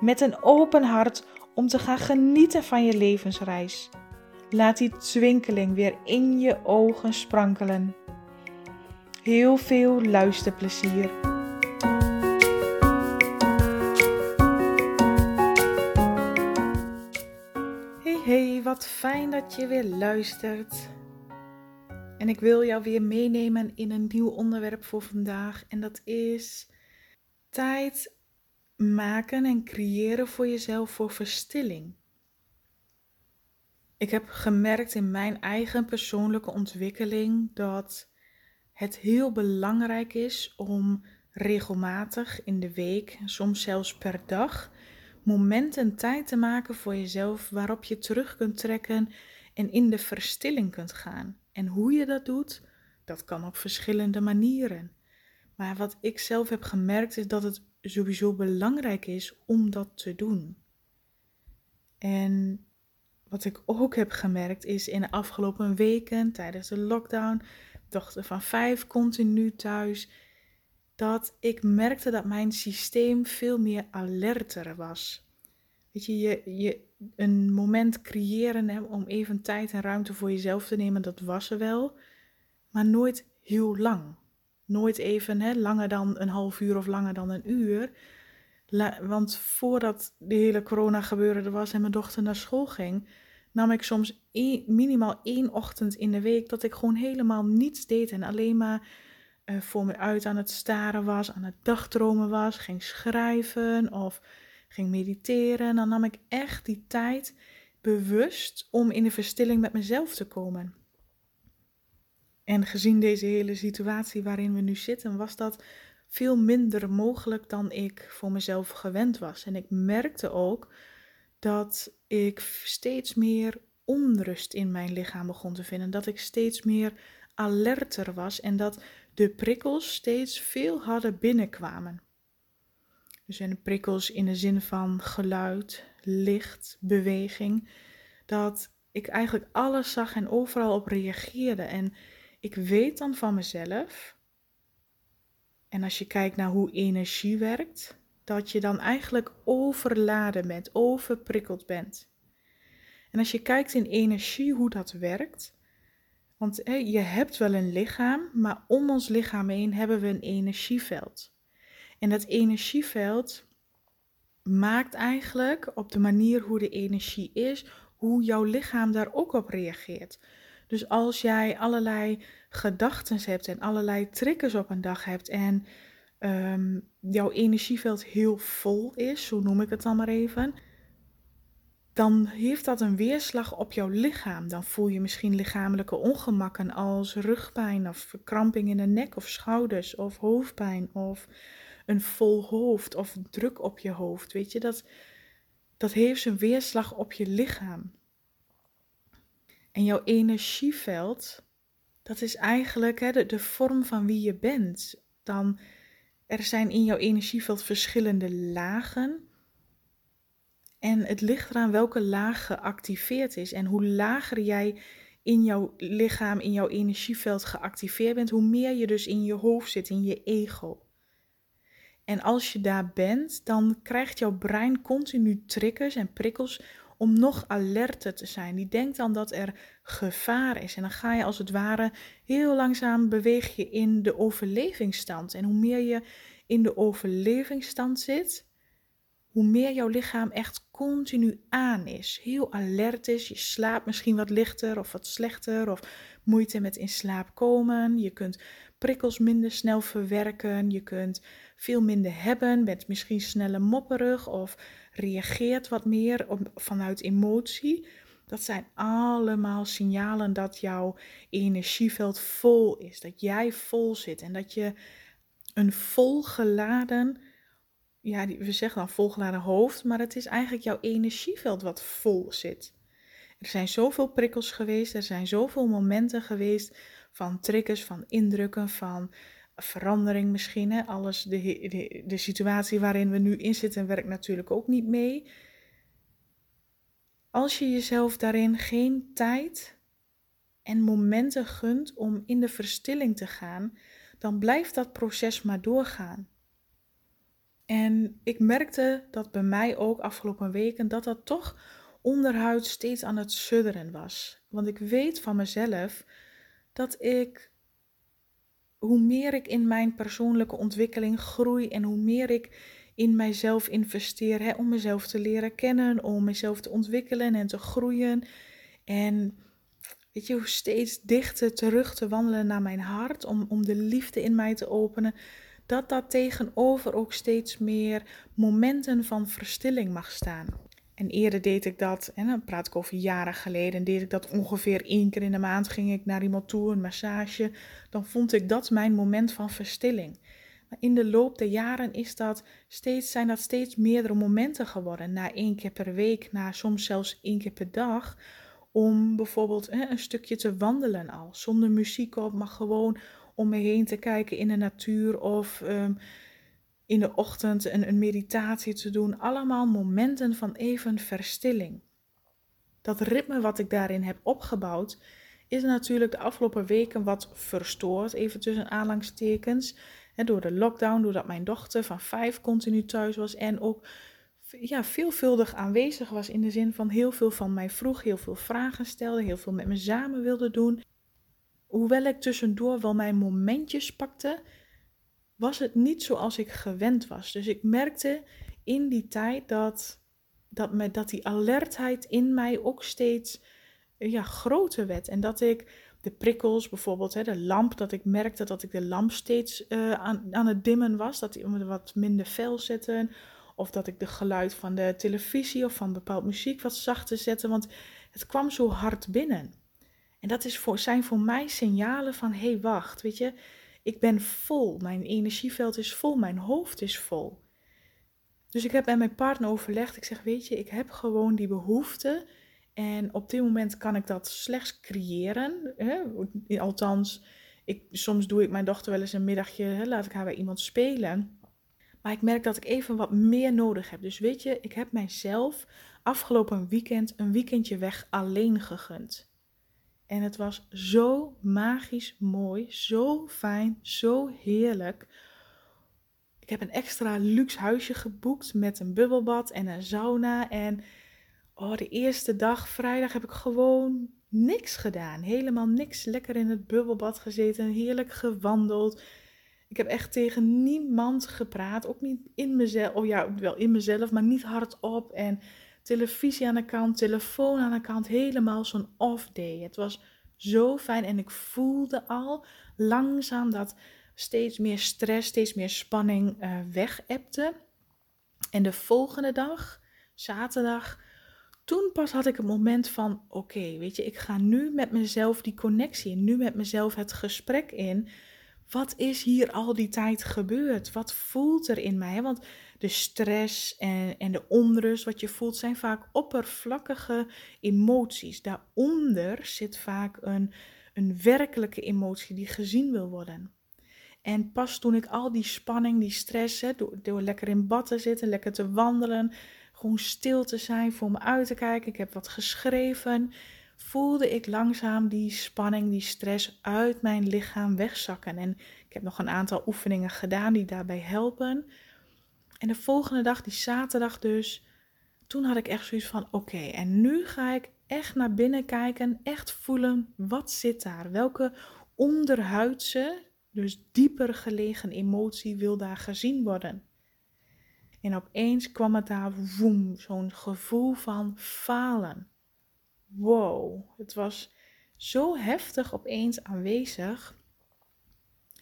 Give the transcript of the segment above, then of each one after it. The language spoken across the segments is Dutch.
met een open hart om te gaan genieten van je levensreis. Laat die twinkeling weer in je ogen sprankelen. Heel veel luisterplezier. Hey hey, wat fijn dat je weer luistert. En ik wil jou weer meenemen in een nieuw onderwerp voor vandaag. En dat is tijd maken en creëren voor jezelf voor verstilling. Ik heb gemerkt in mijn eigen persoonlijke ontwikkeling dat het heel belangrijk is om regelmatig in de week, soms zelfs per dag, momenten tijd te maken voor jezelf waarop je terug kunt trekken en in de verstilling kunt gaan. En hoe je dat doet, dat kan op verschillende manieren. Maar wat ik zelf heb gemerkt is dat het sowieso belangrijk is om dat te doen. En wat ik ook heb gemerkt is in de afgelopen weken tijdens de lockdown, dochter van vijf continu thuis, dat ik merkte dat mijn systeem veel meer alerter was. Weet je, je, je een moment creëren hè, om even tijd en ruimte voor jezelf te nemen, dat was er wel, maar nooit heel lang. Nooit even hè, langer dan een half uur of langer dan een uur. want voordat de hele corona gebeurde was en mijn dochter naar school ging, nam ik soms minimaal één ochtend in de week dat ik gewoon helemaal niets deed en alleen maar uh, voor me uit aan het staren was, aan het dagdromen was, ging schrijven of ging mediteren. Dan nam ik echt die tijd bewust om in de verstilling met mezelf te komen. En gezien deze hele situatie waarin we nu zitten, was dat veel minder mogelijk dan ik voor mezelf gewend was. En ik merkte ook dat ik steeds meer onrust in mijn lichaam begon te vinden. Dat ik steeds meer alerter was en dat de prikkels steeds veel harder binnenkwamen. Dus de prikkels in de zin van geluid, licht, beweging. Dat ik eigenlijk alles zag en overal op reageerde. En ik weet dan van mezelf, en als je kijkt naar hoe energie werkt, dat je dan eigenlijk overladen bent, overprikkeld bent. En als je kijkt in energie hoe dat werkt, want je hebt wel een lichaam, maar om ons lichaam heen hebben we een energieveld. En dat energieveld maakt eigenlijk op de manier hoe de energie is, hoe jouw lichaam daar ook op reageert. Dus als jij allerlei gedachten hebt en allerlei triggers op een dag hebt en um, jouw energieveld heel vol is, zo noem ik het dan maar even, dan heeft dat een weerslag op jouw lichaam. Dan voel je misschien lichamelijke ongemakken als rugpijn of verkramping in de nek of schouders of hoofdpijn of een vol hoofd of druk op je hoofd. Weet je, dat, dat heeft een weerslag op je lichaam. En jouw energieveld, dat is eigenlijk hè, de, vorm van wie je bent. Dan, er zijn in jouw energieveld verschillende lagen. En het ligt eraan welke laag geactiveerd is. En hoe lager jij in jouw lichaam, in jouw energieveld geactiveerd bent, hoe meer je dus in je hoofd zit, in je ego. En als je daar bent, dan krijgt jouw brein continu triggers en prikkels om nog alerter te zijn. Die denkt dan dat er gevaar is. En dan ga je als het ware heel langzaam beweeg je in de overlevingsstand. En hoe meer je in de overlevingsstand zit, hoe meer jouw lichaam echt continu aan is. Heel alert is. Je slaapt misschien wat lichter of wat slechter. Of moeite met in slaap komen. Je kunt prikkels minder snel verwerken. Je kunt veel minder hebben. Bent misschien sneller mopperig of reageert wat meer vanuit emotie. Dat zijn allemaal signalen dat jouw energieveld vol is. Dat jij vol zit en dat je een volgeladen ja, we zeggen dan volgeladen hoofd, maar het is eigenlijk jouw energieveld wat vol zit. Er zijn zoveel prikkels geweest, er zijn zoveel momenten geweest van triggers, van indrukken, van verandering misschien. Hè? Alles, de, de, situatie waarin we nu in zitten werkt natuurlijk ook niet mee. Als je jezelf daarin geen tijd en momenten gunt om in de verstilling te gaan, dan blijft dat proces maar doorgaan. En ik merkte dat bij mij ook afgelopen weken dat dat toch onderhuid steeds aan het sudderen was. Want ik weet van mezelf dat ik, hoe meer ik in mijn persoonlijke ontwikkeling groei en hoe meer ik in mijzelf investeer, hè, om mezelf te leren kennen, om mezelf te ontwikkelen en te groeien. En weet je, hoe steeds dichter terug te wandelen naar mijn hart, om, om de liefde in mij te openen, dat dat tegenover ook steeds meer momenten van verstilling mag staan. En eerder deed ik dat, en dan praat ik over jaren geleden, deed ik dat ongeveer één keer in de maand. Ging ik naar iemand toe, een massage. Dan vond ik dat mijn moment van verstilling. Maar in de loop der jaren is dat steeds, zijn dat steeds meerdere momenten geworden. Na één keer per week, na soms zelfs één keer per dag. Om bijvoorbeeld hè, een stukje te wandelen al. Zonder muziek op, maar gewoon om me heen te kijken in de natuur. Of ehm, in de ochtend een, een meditatie te doen. Allemaal momenten van even verstilling. Dat ritme wat ik daarin heb opgebouwd, is natuurlijk de afgelopen weken wat verstoord, even tussen aanlangstekens. door de lockdown, doordat mijn dochter van vijf continu thuis was en ook ja, veelvuldig aanwezig was in de zin van heel veel van mij vroeg, heel veel vragen stelde, heel veel met me samen wilde doen. Hoewel ik tussendoor wel mijn momentjes pakte, was het niet zoals ik gewend was. Dus ik merkte in die tijd dat, dat, me, dat die alertheid in mij ook steeds ja, groter werd. En dat ik de prikkels, bijvoorbeeld hè, de lamp, dat ik merkte dat ik de lamp steeds uh, aan, aan het dimmen was. Dat die wat minder fel zetten. Of dat ik de geluid van de televisie of van bepaald muziek wat zachter zette. Want het kwam zo hard binnen. En dat is voor, zijn voor mij signalen van: hé, hey, wacht, weet je, ik ben vol, mijn energieveld is vol, mijn hoofd is vol. Dus ik heb met mijn partner overlegd. Ik zeg, weet je, ik heb gewoon die behoefte. En op dit moment kan ik dat slechts creëren. Hè? Althans, ik, soms doe ik mijn dochter wel eens een middagje, hè, laat ik haar bij iemand spelen. Maar ik merk dat ik even wat meer nodig heb. Dus weet je, ik heb mijzelf afgelopen weekend een weekendje weg alleen gegund. En het was zo magisch mooi, zo fijn, zo heerlijk. Ik heb een extra luxe huisje geboekt met een bubbelbad en een sauna. En oh, de eerste dag, vrijdag, heb ik gewoon niks gedaan. Helemaal niks. Lekker in het bubbelbad gezeten, heerlijk gewandeld. Ik heb echt tegen niemand gepraat. Ook niet in mezelf. Oh ja, wel in mezelf, maar niet hardop. En televisie aan de kant, telefoon aan de kant, helemaal zo'n off day. Het was zo fijn en ik voelde al langzaam dat steeds meer stress, steeds meer spanning uh, wegepte. En de volgende dag, zaterdag, toen pas had ik het moment van: oké, weet je, ik ga nu met mezelf die connectie nu met mezelf het gesprek in. Wat is hier al die tijd gebeurd? Wat voelt er in mij? Want de stress en, en de onrust wat je voelt zijn vaak oppervlakkige emoties. Daaronder zit vaak een, een werkelijke emotie die gezien wil worden. En pas toen ik al die spanning, die stress, door lekker in bad te zitten, lekker te wandelen, gewoon stil te zijn, voor me uit te kijken, ik heb wat geschreven, voelde ik langzaam die spanning, die stress uit mijn lichaam wegzakken. En ik heb nog een aantal oefeningen gedaan die daarbij helpen. En de volgende dag, die zaterdag dus, toen had ik echt zoiets van: oké, en nu ga ik echt naar binnen kijken, echt voelen wat zit daar, welke onderhuidse, dus dieper gelegen emotie wil daar gezien worden. En opeens kwam het daar, woem, zo'n gevoel van falen. Wow, het was zo heftig opeens aanwezig.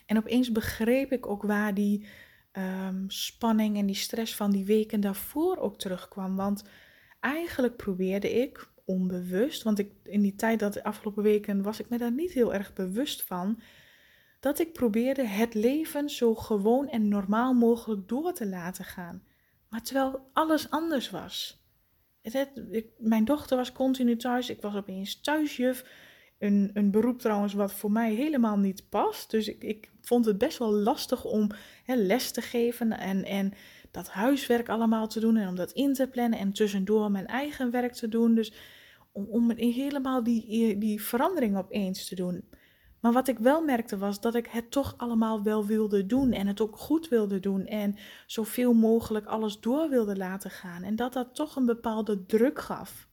En opeens begreep ik ook waar die um, spanning en die stress van die weken daarvoor ook terugkwam. Want eigenlijk probeerde ik onbewust, want ik, in die tijd dat de afgelopen weken was ik me daar niet heel erg bewust van, dat ik probeerde het leven zo gewoon en normaal mogelijk door te laten gaan. Maar terwijl alles anders was. Het, mijn dochter was continu thuis. Ik was opeens thuisjuf. Een, een beroep trouwens wat voor mij helemaal niet past. Dus ik, ik vond het best wel lastig om hè, les te geven en, en dat huiswerk allemaal te doen. En om dat in te plannen en tussendoor mijn eigen werk te doen. Dus om, om helemaal die, die verandering opeens te doen. Maar wat ik wel merkte was dat ik het toch allemaal wel wilde doen en het ook goed wilde doen en zoveel mogelijk alles door wilde laten gaan. En dat dat toch een bepaalde druk gaf.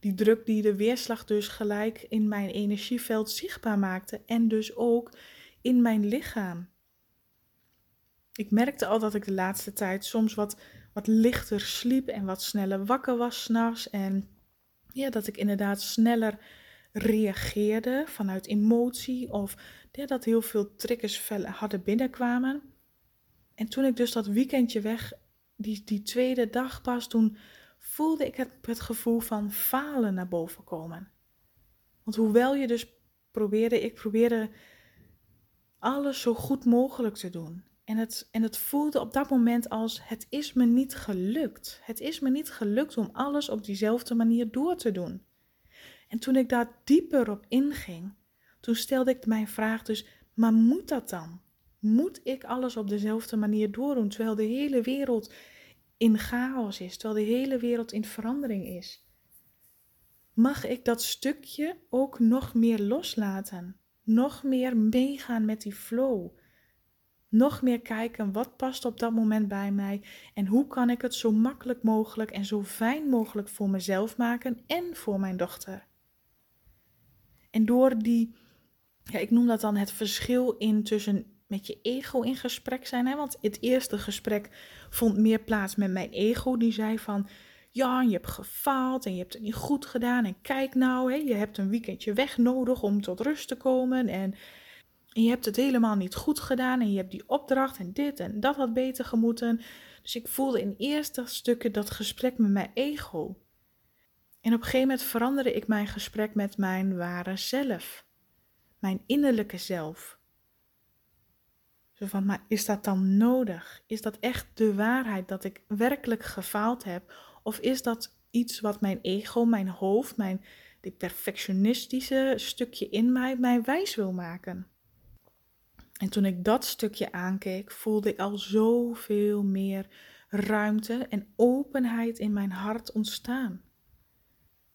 Die druk die de weerslag dus gelijk in mijn energieveld zichtbaar maakte en dus ook in mijn lichaam. Ik merkte al dat ik de laatste tijd soms wat, wat lichter sliep en wat sneller wakker was s'nachts. En ja, dat ik inderdaad sneller reageerde vanuit emotie of ja, dat heel veel triggers hadden binnenkwamen. En toen ik dus dat weekendje weg, die, die tweede dag pas, toen voelde ik het, het gevoel van falen naar boven komen. Want hoewel je dus probeerde, ik probeerde alles zo goed mogelijk te doen. En het, en het voelde op dat moment als het is me niet gelukt. Het is me niet gelukt om alles op diezelfde manier door te doen. En toen ik daar dieper op inging, toen stelde ik mijn vraag dus, maar moet dat dan? Moet ik alles op dezelfde manier doordoen, terwijl de hele wereld in chaos is, terwijl de hele wereld in verandering is? Mag ik dat stukje ook nog meer loslaten? Nog meer meegaan met die flow? Nog meer kijken wat past op dat moment bij mij en hoe kan ik het zo makkelijk mogelijk en zo fijn mogelijk voor mezelf maken en voor mijn dochter? En door die, ja, ik noem dat dan het verschil in tussen met je ego in gesprek zijn. Hè? Want het eerste gesprek vond meer plaats met mijn ego. Die zei van, ja, je hebt gefaald en je hebt het niet goed gedaan. En kijk nou, hè, je hebt een weekendje weg nodig om tot rust te komen. En, je hebt het helemaal niet goed gedaan. En je hebt die opdracht en dit en dat had beter gemoeten. Dus ik voelde in eerste stukken dat gesprek met mijn ego. En op een gegeven moment veranderde ik mijn gesprek met mijn ware zelf, mijn innerlijke zelf. Van, maar is dat dan nodig? Is dat echt de waarheid dat ik werkelijk gefaald heb? Of is dat iets wat mijn ego, mijn hoofd, mijn die perfectionistische stukje in mij mij wijs wil maken? En toen ik dat stukje aankeek, voelde ik al zoveel meer ruimte en openheid in mijn hart ontstaan.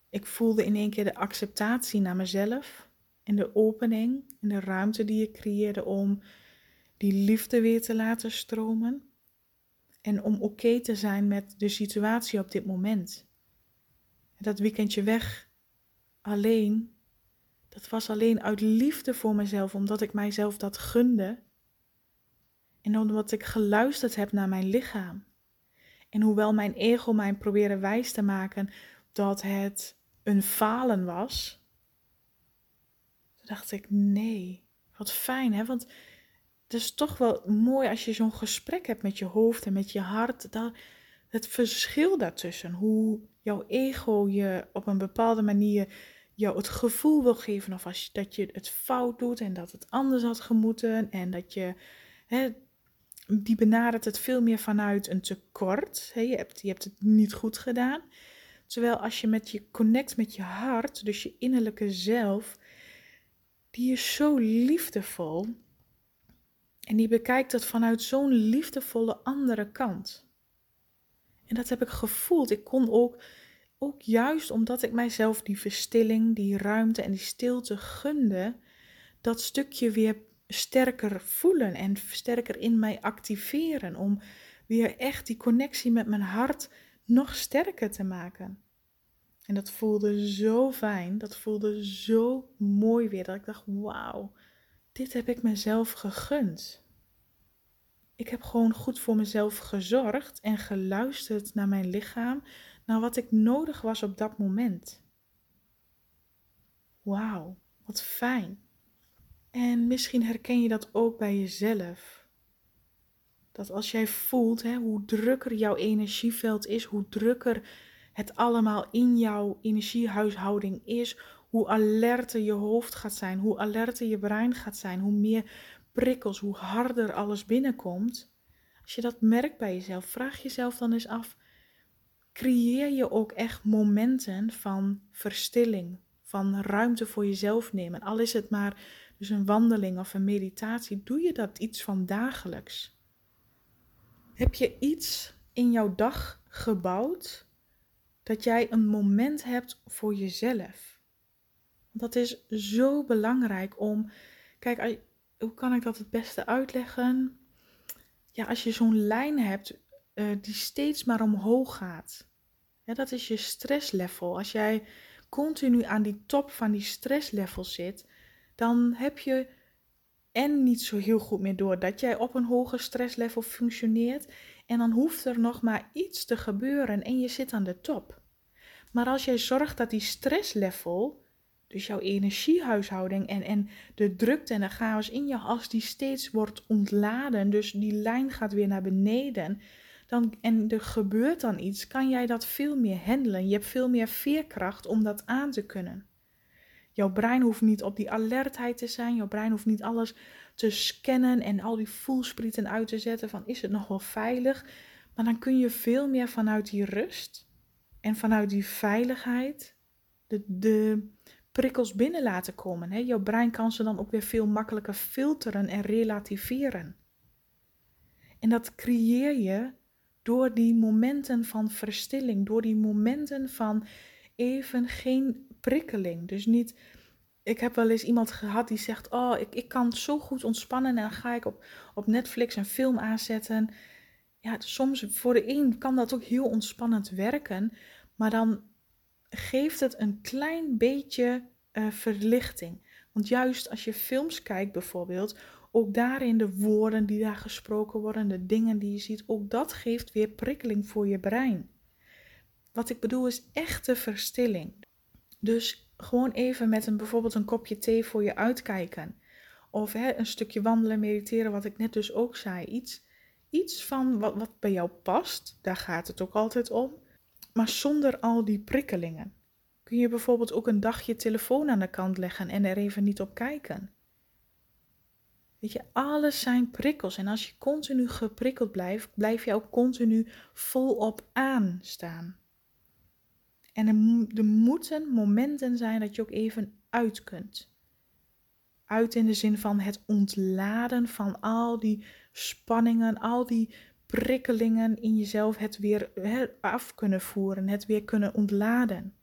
Ik voelde in één keer de acceptatie naar mezelf en de opening en de ruimte die ik creëerde om die liefde weer te laten stromen en om oké te zijn met de situatie op dit moment. dat weekendje weg alleen, dat was alleen uit liefde voor mezelf, omdat ik mijzelf dat gunde en omdat ik geluisterd heb naar mijn lichaam. En hoewel mijn ego mij probeerde wijs te maken dat het een falen was, dacht ik, nee, wat fijn hè, want het is toch wel mooi als je zo'n gesprek hebt met je hoofd en met je hart, dat, het verschil daartussen, hoe jouw ego je op een bepaalde manier jou het gevoel wil geven of als dat je het fout doet en dat het anders had gemoeten en dat je, hè, die benadert het veel meer vanuit een tekort. Hè, je, hebt, je hebt het niet goed gedaan. Terwijl als je met je connect met je hart, dus je innerlijke zelf, die is zo liefdevol. En die bekijkt het vanuit zo'n liefdevolle andere kant. En dat heb ik gevoeld. Ik kon ook, ook juist omdat ik mijzelf die verstilling, die ruimte en die stilte gunde, dat stukje weer sterker voelen en sterker in mij activeren. Om weer echt die connectie met mijn hart nog sterker te maken. En dat voelde zo fijn, dat voelde zo mooi weer, dat ik dacht, wauw, dit heb ik mezelf gegund. Ik heb gewoon goed voor mezelf gezorgd en geluisterd naar mijn lichaam, naar wat ik nodig was op dat moment. Wauw, wat fijn. En misschien herken je dat ook bij jezelf. Dat als jij voelt hè, hoe drukker jouw energieveld is, hoe drukker het allemaal in jouw energiehuishouding is, hoe alerter je hoofd gaat zijn, hoe alerter je brein gaat zijn, hoe meer prikkels, hoe harder alles binnenkomt. Als je dat merkt bij jezelf, vraag jezelf dan eens af: creëer je ook echt momenten van verstilling, van ruimte voor jezelf nemen? Al is het maar dus een wandeling of een meditatie, doe je dat iets van dagelijks? Heb je iets in jouw dag gebouwd dat jij een moment hebt voor jezelf? Dat is zo belangrijk om. Kijk, hoe kan ik dat het beste uitleggen? Ja, als je zo'n lijn hebt uh, die steeds maar omhoog gaat. Dat is je stresslevel. Als jij continu aan die top van die stresslevel zit, dan heb je en niet zo heel goed meer door dat jij op een hoger stresslevel functioneert. En dan hoeft er nog maar iets te gebeuren en je zit aan de top. Maar als jij zorgt dat die stresslevel, dus jouw energiehuishouding en, en de drukte en de chaos in je als die steeds wordt ontladen, dus die lijn gaat weer naar beneden, dan, en er gebeurt dan iets, kan jij dat veel meer handelen. Je hebt veel meer veerkracht om dat aan te kunnen. Jouw brein hoeft niet op die alertheid te zijn. Jouw brein hoeft niet alles te scannen en al die voelsprieten uit te zetten van is het nog wel veilig. Maar dan kun je veel meer vanuit die rust en vanuit die veiligheid de, de prikkels binnen laten komen. Hè? Jouw brein kan ze dan ook weer veel makkelijker filteren en relativeren. En dat creëer je door die momenten van verstilling, door die momenten van even geen prikkeling. Dus niet, ik heb wel eens iemand gehad die zegt, oh, ik, ik kan zo goed ontspannen en dan ga ik op, op Netflix een film aanzetten. Ja, soms voor de een kan dat ook heel ontspannend werken, maar dan geeft het een klein beetje uh, verlichting. Want juist als je films kijkt bijvoorbeeld, ook daarin de woorden die daar gesproken worden, de dingen die je ziet, ook dat geeft weer prikkeling voor je brein. Wat ik bedoel is echte verstilling. Dus gewoon even met een, bijvoorbeeld een kopje thee voor je uitkijken. Of hè, een stukje wandelen, mediteren, wat ik net dus ook zei. Iets, iets van wat, wat bij jou past, daar gaat het ook altijd om. Maar zonder al die prikkelingen. Kun je bijvoorbeeld ook een dag je telefoon aan de kant leggen en er even niet op kijken. Weet je, alles zijn prikkels. En als je continu geprikkeld blijft, blijf je ook continu volop aanstaan. En er, er moeten momenten zijn dat je ook even uit kunt. Uit in de zin van het ontladen van al die spanningen, al die prikkelingen in jezelf, het weer af kunnen voeren, het weer kunnen ontladen.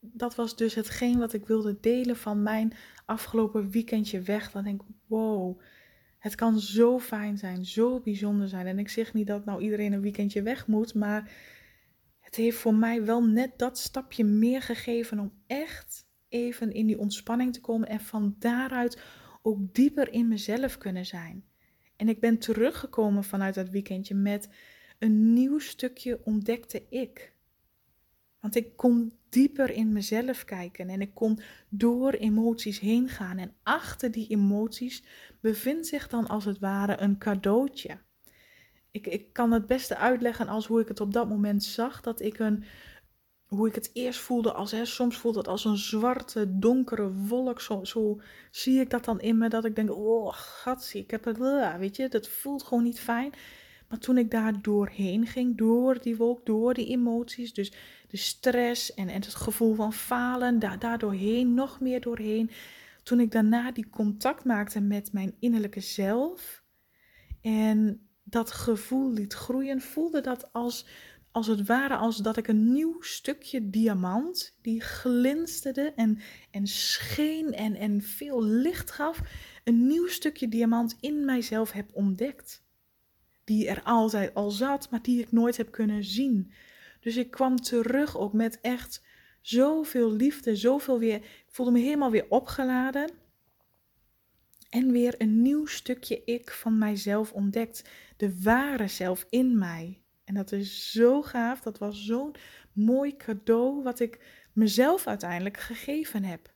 Dat was dus hetgeen wat ik wilde delen van mijn afgelopen weekendje weg. Dan denk ik, wow, het kan zo fijn zijn, zo bijzonder zijn. En ik zeg niet dat nou iedereen een weekendje weg moet, maar het heeft voor mij wel net dat stapje meer gegeven om echt even in die ontspanning te komen en van daaruit ook dieper in mezelf kunnen zijn. En ik ben teruggekomen vanuit dat weekendje met een nieuw stukje ontdekte ik. Want ik kon dieper in mezelf kijken en ik kon door emoties heen gaan. En achter die emoties bevindt zich dan als het ware een cadeautje ik, ik kan het beste uitleggen als hoe ik het op dat moment zag. Dat ik een, hoe ik het eerst voelde als, hè, soms voelt het als een zwarte, donkere wolk. Zo, zo zie ik dat dan in me, dat ik denk, oh, gatsie, ik heb het, weet je, dat voelt gewoon niet fijn. Maar toen ik daar doorheen ging, door die wolk, door die emoties, dus de stress en, en het gevoel van falen, daar, daar doorheen, nog meer doorheen. Toen ik daarna die contact maakte met mijn innerlijke zelf en dat gevoel liet groeien, voelde dat als, als het ware als dat ik een nieuw stukje diamant, die glinsterde en, en scheen en, en veel licht gaf, een nieuw stukje diamant in mijzelf heb ontdekt. Die er altijd al zat, maar die ik nooit heb kunnen zien. Dus ik kwam terug ook met echt zoveel liefde, zoveel weer. Ik voelde me helemaal weer opgeladen. En weer een nieuw stukje ik van mijzelf ontdekt de ware zelf in mij. En dat is zo gaaf. Dat was zo'n mooi cadeau wat ik mezelf uiteindelijk gegeven heb.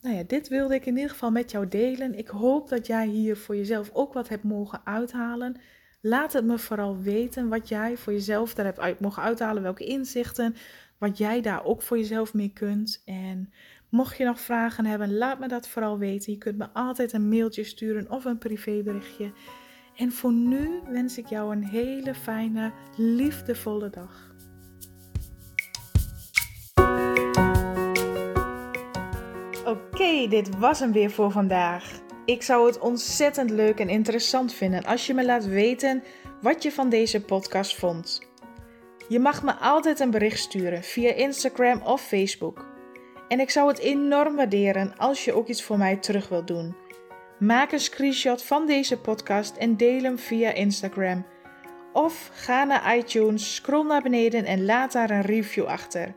Nou ja, dit wilde ik in ieder geval met jou delen. Ik hoop dat jij hier voor jezelf ook wat hebt mogen uithalen. Laat het me vooral weten wat jij voor jezelf daar hebt mogen uithalen, welke inzichten, wat jij daar ook voor jezelf mee kunt. En mocht je nog vragen hebben, laat me dat vooral weten. Je kunt me altijd een mailtje sturen of een privéberichtje. En voor nu wens ik jou een hele fijne, liefdevolle dag. Oké, dit was hem weer voor vandaag. Ik zou het ontzettend leuk en interessant vinden als je me laat weten wat je van deze podcast vond. Je mag me altijd een bericht sturen via Instagram of Facebook. En ik zou het enorm waarderen als je ook iets voor mij terug wilt doen. Maak een screenshot van deze podcast en deel hem via Instagram. Of ga naar iTunes, scroll naar beneden en laat daar een review achter.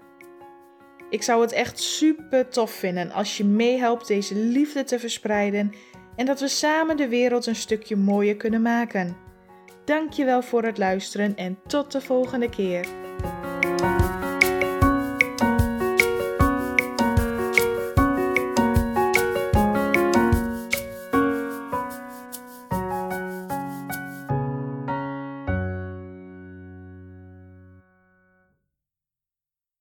Ik zou het echt super tof vinden als je meehelpt deze liefde te verspreiden en dat we samen de wereld een stukje mooier kunnen maken. Dankjewel voor het luisteren en tot de volgende keer.